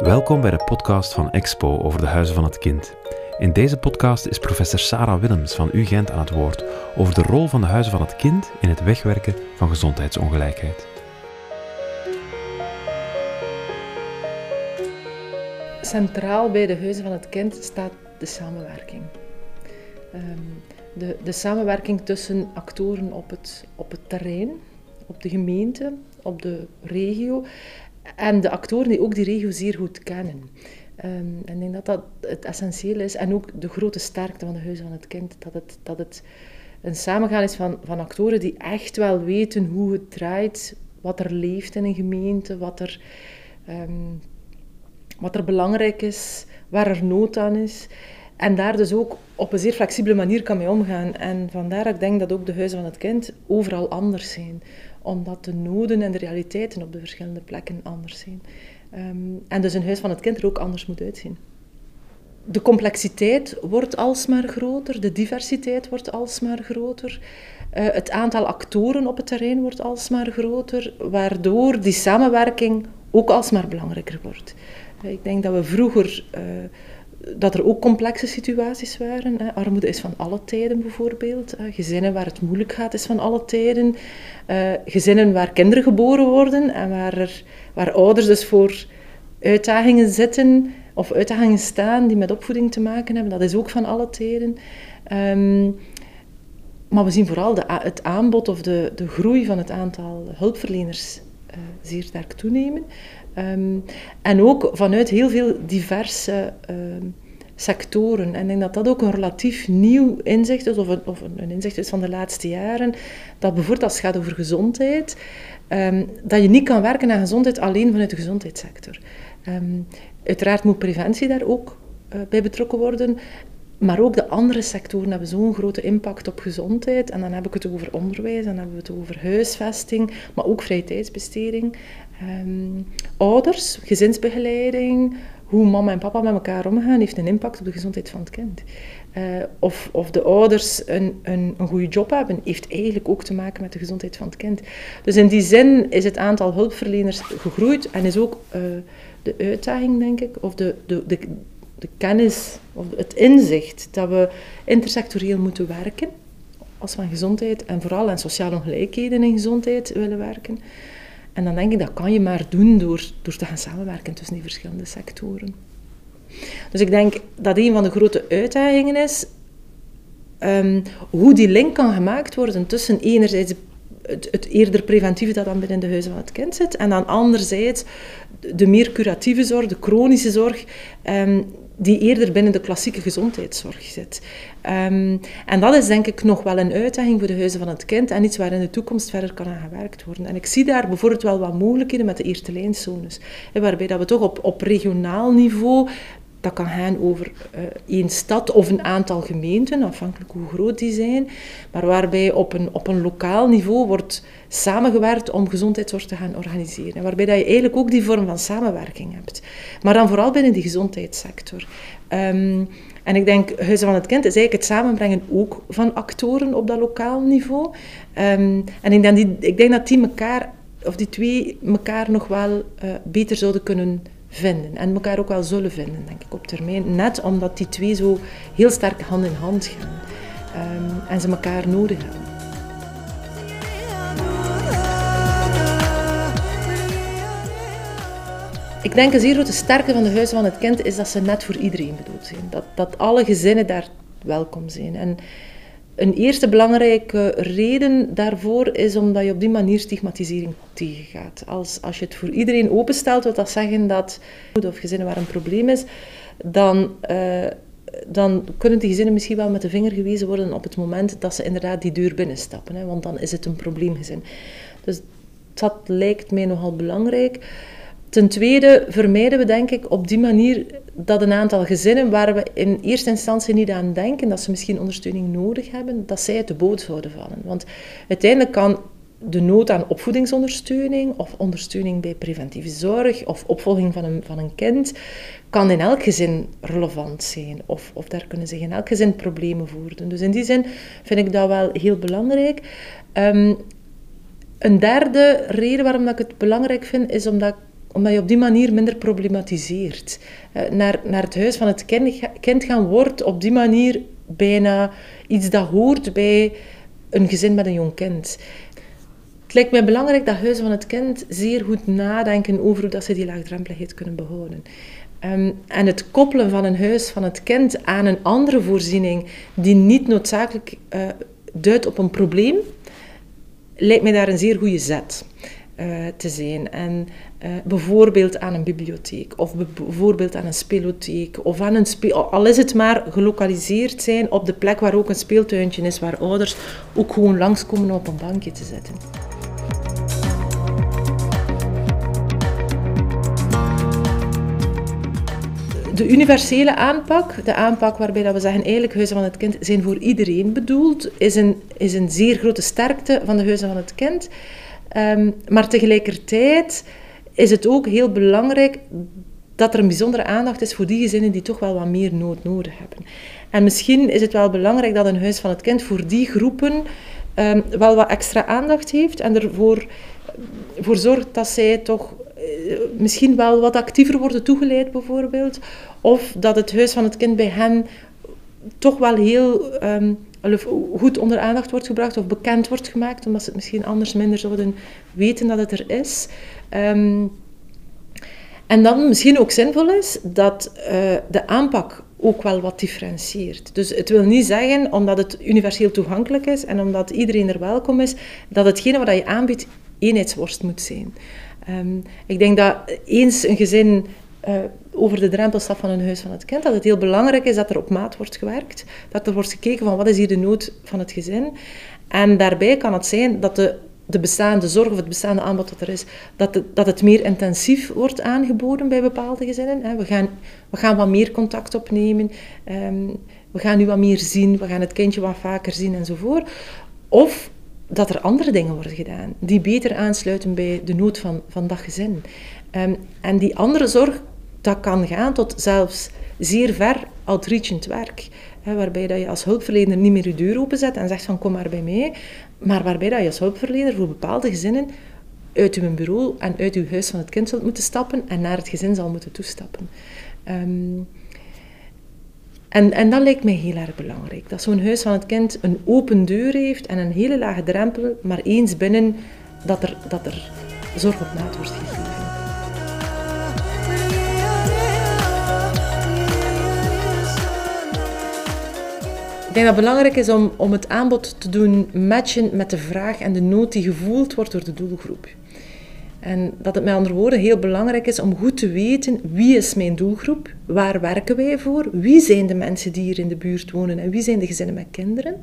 Welkom bij de podcast van Expo over de Huizen van het Kind. In deze podcast is professor Sarah Willems van UGent aan het woord over de rol van de Huizen van het Kind in het wegwerken van gezondheidsongelijkheid. Centraal bij de Huizen van het Kind staat de samenwerking. Ehm, de, de samenwerking tussen actoren op het, op het terrein, op de gemeente, op de regio en de actoren die ook die regio zeer goed kennen. Um, en ik denk dat dat het essentieel is. En ook de grote sterkte van de Huizen van het Kind. Dat het, dat het een samengaan is van, van actoren die echt wel weten hoe het draait, wat er leeft in een gemeente, wat er, um, wat er belangrijk is, waar er nood aan is. En daar dus ook op een zeer flexibele manier kan mee omgaan. En vandaar dat ik denk dat ook de Huizen van het Kind overal anders zijn omdat de noden en de realiteiten op de verschillende plekken anders zijn. Um, en dus een huis van het kind er ook anders moet uitzien. De complexiteit wordt alsmaar groter, de diversiteit wordt alsmaar groter. Uh, het aantal actoren op het terrein wordt alsmaar groter, waardoor die samenwerking ook alsmaar belangrijker wordt. Uh, ik denk dat we vroeger uh, dat er ook complexe situaties waren. Hè. Armoede is van alle tijden bijvoorbeeld. Gezinnen waar het moeilijk gaat is van alle tijden. Uh, gezinnen waar kinderen geboren worden en waar, er, waar ouders dus voor uitdagingen zitten of uitdagingen staan die met opvoeding te maken hebben. Dat is ook van alle tijden. Um, maar we zien vooral de, het aanbod of de, de groei van het aantal hulpverleners zeer sterk toenemen. Um, en ook vanuit heel veel diverse um, sectoren. En ik denk dat dat ook een relatief nieuw inzicht is, of een, of een inzicht is van de laatste jaren, dat bijvoorbeeld als het gaat over gezondheid, um, dat je niet kan werken aan gezondheid alleen vanuit de gezondheidssector. uiteraard moet preventie daar ook uh, bij betrokken worden. Maar ook de andere sectoren hebben zo'n grote impact op gezondheid. En dan heb ik het over onderwijs, dan hebben we het over huisvesting, maar ook vrije tijdsbesteding. Um, ouders, gezinsbegeleiding, hoe mama en papa met elkaar omgaan, heeft een impact op de gezondheid van het kind. Uh, of, of de ouders een, een, een goede job hebben, heeft eigenlijk ook te maken met de gezondheid van het kind. Dus in die zin is het aantal hulpverleners gegroeid en is ook uh, de uitdaging, denk ik, of de, de, de, de kennis of het inzicht dat we intersectorieel moeten werken als we aan gezondheid en vooral aan sociale ongelijkheden in gezondheid willen werken. En dan denk ik, dat kan je maar doen door, door te gaan samenwerken tussen die verschillende sectoren. Dus ik denk dat een van de grote uitdagingen is um, hoe die link kan gemaakt worden tussen enerzijds het, eerder preventieve dat dan binnen de huizen van het kind zit, en dan anderzijds de meer curatieve zorg, de chronische zorg, um, die eerder binnen de klassieke gezondheidszorg zit. Um, en dat is denk ik nog wel een uitdaging voor de huizen van het kind en iets waar in de toekomst verder kan aan gewerkt worden. En ik zie daar bijvoorbeeld wel wat mogelijkheden met de eerste lijnzones, waarbij dat we toch op, op regionaal niveau dat kan gaan over één stad of een aantal gemeenten, afhankelijk hoe groot die zijn. Maar waarbij op een, op een lokaal niveau wordt samengewerkt om gezondheidszorg te gaan organiseren. En waarbij dat je eigenlijk ook die vorm van samenwerking hebt. Maar dan vooral binnen die gezondheidssector. Um, en ik denk, Huizen van het Kind is eigenlijk het samenbrengen ook van actoren op dat lokaal niveau. Um, en ik denk, die, ik denk dat die elkaar, of die twee elkaar nog wel uh, beter zouden kunnen vinden. En elkaar ook wel zullen vinden, denk ik, op termijn. Net omdat die twee zo heel sterk hand in hand gaan. Um, en ze elkaar nodig hebben. Ik denk een zeer grote sterke van de Huizen van het Kind is dat ze net voor iedereen bedoeld zijn. Dat, dat alle gezinnen daar welkom zijn. En een eerste belangrijke reden daarvoor is omdat je op die manier stigmatisering tegengaat. Als, als je het voor iedereen openstelt, wil dat zeggen dat of gezinnen waar een probleem is, dan, uh, dan kunnen die gezinnen misschien wel met de vinger gewezen worden op het moment dat ze inderdaad die deur binnenstappen. Hè, want dan is het een probleemgezin. Dus dat lijkt mij nogal belangrijk. Ten tweede vermijden we denk ik op die manier dat een aantal gezinnen waar we in eerste instantie niet aan denken dat ze misschien ondersteuning nodig hebben, dat zij uit de boot zouden vallen. Want uiteindelijk kan de nood aan opvoedingsondersteuning of ondersteuning bij preventieve zorg of opvolging van een, van een kind kan in elk gezin relevant zijn. Of, of daar kunnen zich in elk gezin problemen voordoen. Dus in die zin vind ik dat wel heel belangrijk. Um, een derde reden waarom dat ik het belangrijk vind, is omdat omdat je op die manier minder problematiseert. Uh, naar, naar het huis van het kind gaan wordt op die manier bijna iets dat hoort bij een gezin met een jong kind. Het lijkt mij belangrijk dat huizen van het kind zeer goed nadenken over hoe dat ze die laagdrempeligheid kunnen behouden. Um, en het koppelen van een huis van het kind aan een andere voorziening die niet noodzakelijk uh, duidt op een probleem, lijkt mij daar een zeer goede zet te zijn. En uh, bijvoorbeeld aan een bibliotheek, of bijvoorbeeld aan een spelotheek, of aan een al is het maar gelokaliseerd zijn op de plek waar ook een speeltuintje is, waar ouders ook gewoon langskomen om op een bankje te zitten. de universele aanpak, de aanpak waarbij dat we zeggen eigenlijk huizen van het kind zijn voor iedereen bedoeld, is een, is een zeer grote sterkte van de huizen van het kind. Um, maar tegelijkertijd is het ook heel belangrijk dat er een bijzondere aandacht is voor die gezinnen die toch wel wat meer nood nodig hebben. En misschien is het wel belangrijk dat een huis van het kind voor die groepen um, wel wat extra aandacht heeft en ervoor voor zorgt dat zij toch uh, misschien wel wat actiever worden toegeleid bijvoorbeeld. Of dat het huis van het kind bij hen toch wel heel um, goed onder aandacht wordt gebracht of bekend wordt gemaakt, omdat ze het misschien anders minder zouden weten dat het er is. Um, en dan misschien ook zinvol is dat uh, de aanpak ook wel wat differentieert. Dus het wil niet zeggen, omdat het universeel toegankelijk is en omdat iedereen er welkom is, dat hetgene wat je aanbiedt eenheidsworst moet zijn. Um, ik denk dat eens een gezin uh, over de drempel stapt van een huis van het kind, dat het heel belangrijk is dat er op maat wordt gewerkt, dat er wordt gekeken van wat is hier de nood van het gezin. En daarbij kan het zijn dat de, de bestaande zorg of het bestaande aanbod dat er is, dat, dat het meer intensief wordt aangeboden bij bepaalde gezinnen. We gaan, we gaan wat meer contact opnemen, um, we gaan nu wat meer zien, we gaan het kindje wat vaker zien enzovoort. Of dat er andere dingen worden gedaan die beter aansluiten bij de nood van, van dat gezin. Um, en die andere zorg, dat kan gaan tot zelfs zeer ver outreachend werk. Hè, waarbij dat je als hulpverlener niet meer je deur openzet en zegt van kom maar bij mij. Maar waarbij dat je als hulpverlener voor bepaalde gezinnen uit uw bureau en uit uw huis van het kind zult moeten stappen en naar het gezin zal moeten toestappen. Um, en, en dat lijkt mij heel erg belangrijk. Dat zo'n huis van het kind een open deur heeft en een hele lage drempel, maar eens binnen dat er, dat er zorg op maat wordt gegeven. Ik denk dat het belangrijk is om, om het aanbod te doen matchen met de vraag en de nood die gevoeld wordt door de doelgroep. En dat het met andere woorden heel belangrijk is om goed te weten wie is mijn doelgroep, waar werken wij voor, wie zijn de mensen die hier in de buurt wonen en wie zijn de gezinnen met kinderen.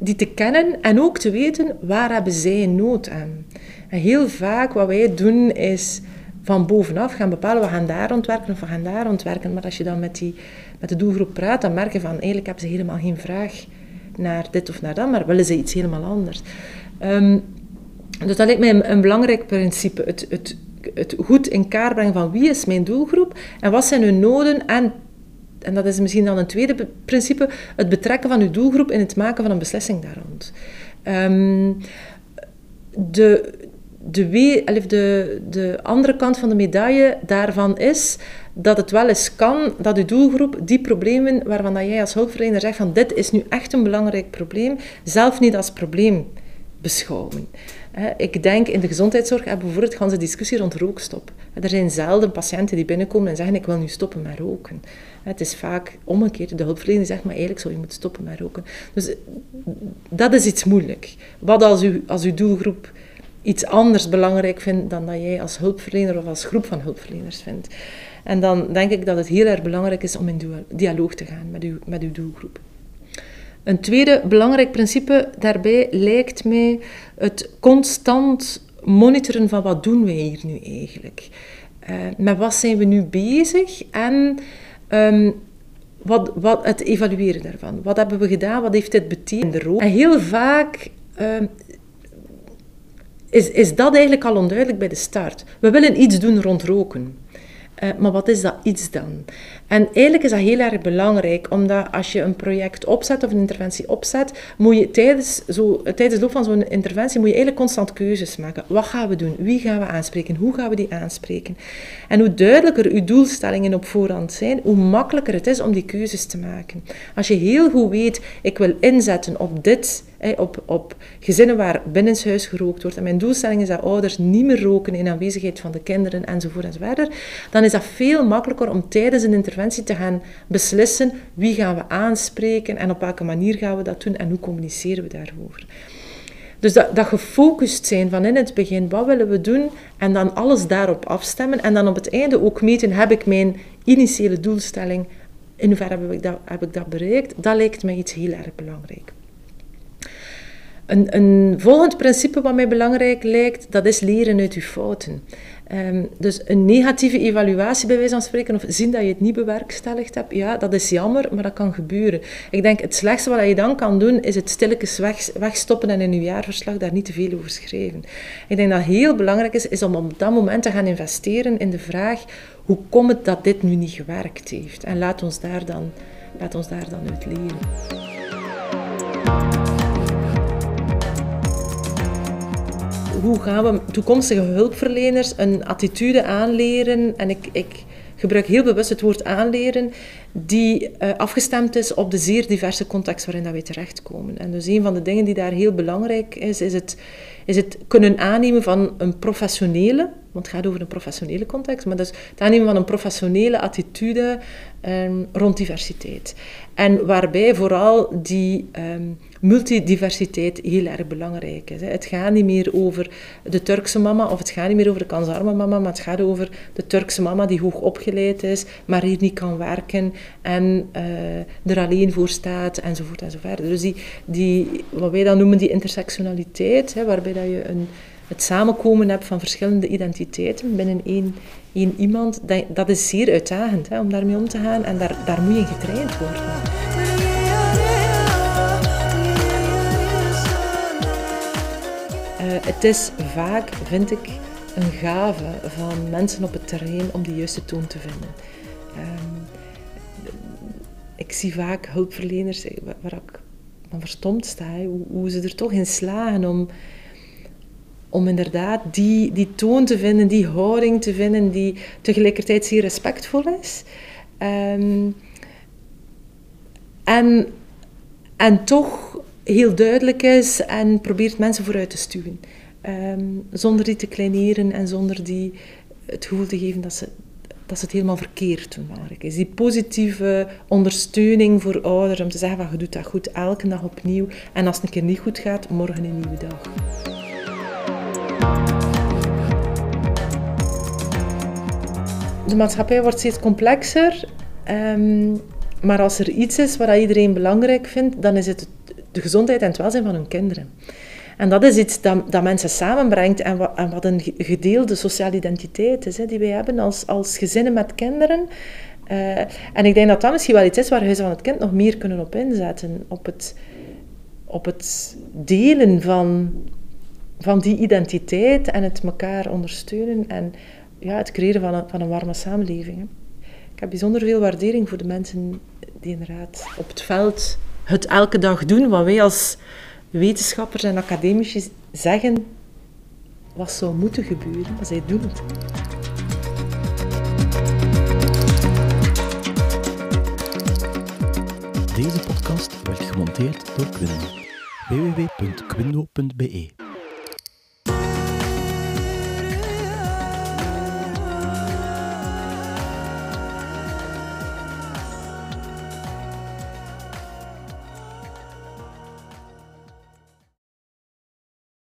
Die te kennen en ook te weten waar hebben zij nood aan. En heel vaak wat wij doen is van bovenaf gaan bepalen, we gaan daar ontwerken of we gaan daar ontwerken. Maar als je dan met, die, met de doelgroep praat, dan merk je van eigenlijk hebben ze helemaal geen vraag naar dit of naar dat, maar willen ze iets helemaal anders. Um, dus dat lijkt mij een, belangrijk principe. Het, het, het goed in kaart brengen van wie is mijn doelgroep en wat zijn hun noden en en dat is misschien dan een tweede principe, het betrekken van uw doelgroep in het maken van een beslissing daar rond. Um, de, de, de, de andere kant van de medaille daarvan is dat het wel eens kan dat uw doelgroep die problemen waarvan dat jij als hulpverlener zegt van dit is nu echt een belangrijk probleem, zelf niet als probleem beschouwen. Ik denk in de gezondheidszorg hebben we bijvoorbeeld de discussie rond rookstop. Er zijn zelden patiënten die binnenkomen en zeggen ik wil nu stoppen met roken. Het is vaak omgekeerd. De hulpverlener zegt maar eigenlijk zou je moeten stoppen met roken. Dus dat is iets moeilijk. Wat als, u, als uw doelgroep iets anders belangrijk vindt dan dat jij als hulpverlener of als groep van hulpverleners vindt. En dan denk ik dat het heel erg belangrijk is om in dialoog te gaan met uw, met uw doelgroep. Een tweede belangrijk principe daarbij lijkt mij het constant monitoren van wat doen wij hier nu eigenlijk. Uh, met wat zijn we nu bezig en um, wat, wat, het evalueren daarvan. Wat hebben we gedaan, wat heeft dit betekend? En heel vaak um, is, is dat eigenlijk al onduidelijk bij de start. We willen iets doen rond roken. Uh, maar wat is dat iets dan? En eigenlijk is dat heel erg belangrijk, omdat als je een project opzet of een interventie opzet, moet je tijdens, zo, tijdens de loop van zo'n interventie moet je eigenlijk constant keuzes maken. Wat gaan we doen? Wie gaan we aanspreken? Hoe gaan we die aanspreken? En hoe duidelijker uw doelstellingen op voorhand zijn, hoe makkelijker het is om die keuzes te maken. Als je heel goed weet, ik wil inzetten op dit op, op gezinnen waar binnenshuis gerookt wordt. En mijn doelstelling is dat ouders niet meer roken in aanwezigheid van de kinderen enzovoort enzovoort. Dan is dat veel makkelijker om tijdens een interventie te gaan beslissen wie gaan we aanspreken en op welke manier gaan we dat doen en hoe communiceren we daarover. Dus dat, dat gefocust zijn van in het begin, wat willen we doen? En dan alles daarop afstemmen. En dan op het einde ook meten, heb ik mijn initiële doelstelling, in hoeverre heb ik dat, heb ik dat bereikt? Dat lijkt mij iets heel erg belangrijk. Een, een volgend principe wat mij belangrijk lijkt, dat is leren uit je fouten. Um, dus een negatieve evaluatie bij wijze van spreken, of zien dat je het niet bewerkstelligd hebt, ja, dat is jammer, maar dat kan gebeuren. Ik denk, het slechtste wat je dan kan doen, is het stilletjes weg, wegstoppen en in je jaarverslag daar niet te veel over schrijven. Ik denk dat heel belangrijk is, is om op dat moment te gaan investeren in de vraag, hoe komt het dat dit nu niet gewerkt heeft? En laat ons daar dan, laat ons daar dan uit leren. Hoe gaan we toekomstige hulpverleners een attitude aanleren? En ik, ik gebruik heel bewust het woord aanleren, die uh, afgestemd is op de zeer diverse context waarin dat wij terechtkomen. En dus een van de dingen die daar heel belangrijk is, is het, is het kunnen aannemen van een professionele, want het gaat over een professionele context, maar dus het aannemen van een professionele attitude um, rond diversiteit. En waarbij vooral die um, multidiversiteit heel erg belangrijk is. Hè. Het gaat niet meer over de Turkse mama of het gaat niet meer over de kansarme mama, maar het gaat over de Turkse mama die hoog opgeleid is, maar hier niet kan werken en uh, er alleen voor staat enzovoort enzovoort. Dus die, die, wat wij dan noemen die intersectionaliteit, hè, waarbij dat je een, het samenkomen hebt van verschillende identiteiten binnen één, één iemand, dat, dat is zeer uitdagend hè, om daarmee om te gaan en daar, daar moet je getraind worden. Uh, het is vaak, vind ik, een gave van mensen op het terrein om de juiste toon te vinden. Um, ik zie vaak hulpverleners waar ik van verstomd sta, hoe, hoe, ze er toch in slagen om, om inderdaad die, die toon te vinden, die houding te vinden, die tegelijkertijd zeer respectvol is. Um, en, en toch heel duidelijk is en probeert mensen vooruit te stuwen. Um, zonder die te kleineren en zonder die het gevoel te geven dat ze, dat ze het helemaal verkeerd doen. Belangrijk is die positieve ondersteuning voor ouders om te zeggen van je doet dat goed elke dag opnieuw en als het een keer niet goed gaat, morgen een nieuwe dag. De maatschappij wordt steeds complexer, um, maar als er iets is wat iedereen belangrijk vindt, dan is het de gezondheid en het welzijn van hun kinderen. En dat is iets dat, dat mensen samenbrengt en wat, en wat, een gedeelde sociale identiteit is, hè, die wij hebben als, als gezinnen met kinderen. Uh, en ik denk dat dat misschien wel iets is waar Huizen van het Kind nog meer kunnen op inzetten. Op het, op het delen van, van die identiteit en het elkaar ondersteunen en ja, het creëren van een, van een warme samenleving. Hè. Ik heb bijzonder veel waardering voor de mensen die inderdaad op het veld het elke dag doen, wat wij als wetenschappers en academici zeggen wat zou moeten gebeuren, maar zij doen het. Deze podcast werd gemonteerd door Quindo. www.quindo.be